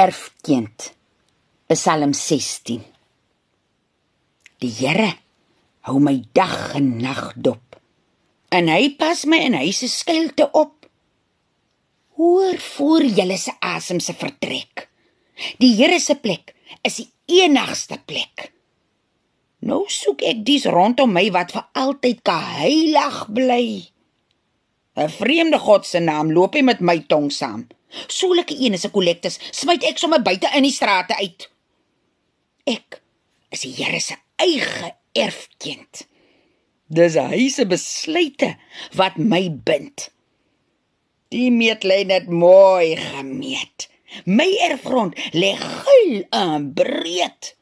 erfkind. Psalm 16. Die Here hou my dag en nag dop. En hy pas my in hy se skuilte op. Hoor voor julle se asem se vertrek. Die Here se plek is die enigste plek. Nou soek ek dis rondom my wat vir altyd geheilig bly. 'n Vreemde God se naam loop hy met my tong saam. Soulike een is 'n kollektus, smyt ek sommer buite in die strate uit. Ek is die Here se eie erfkind. Dis hy se besluite wat my bind. Die meet lê net mooi gemeet. My erfgrond lê gul en breed.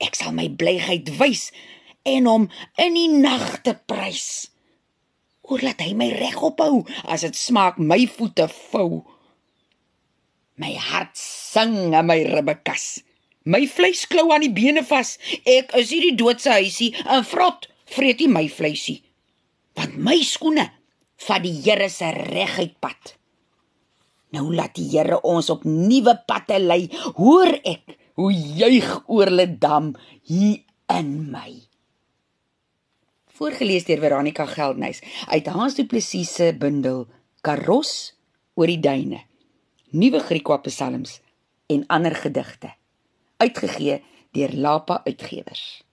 Ek sal my blygheid wys en hom in die nagte prys. Oor laat hy my regop hou as dit smaak my voete vou. My hart sing in my ribbekas. My vleis klou aan die bene vas. Ek is hierdie doodse huisie en vrot vreet hy my vleisie. Want my skoene vat die Here se reguit pad. Nou laat die Here ons op nuwe padte lei. Hoor ek hoe juig oorle dam hier in my. Voorgeles deur Veronica Geldnys uit Hans Du Plessis se bundel Karos oor die duine. Nuwe Griekwa Psalms en ander gedigte uitgegee deur Lapa Uitgewers.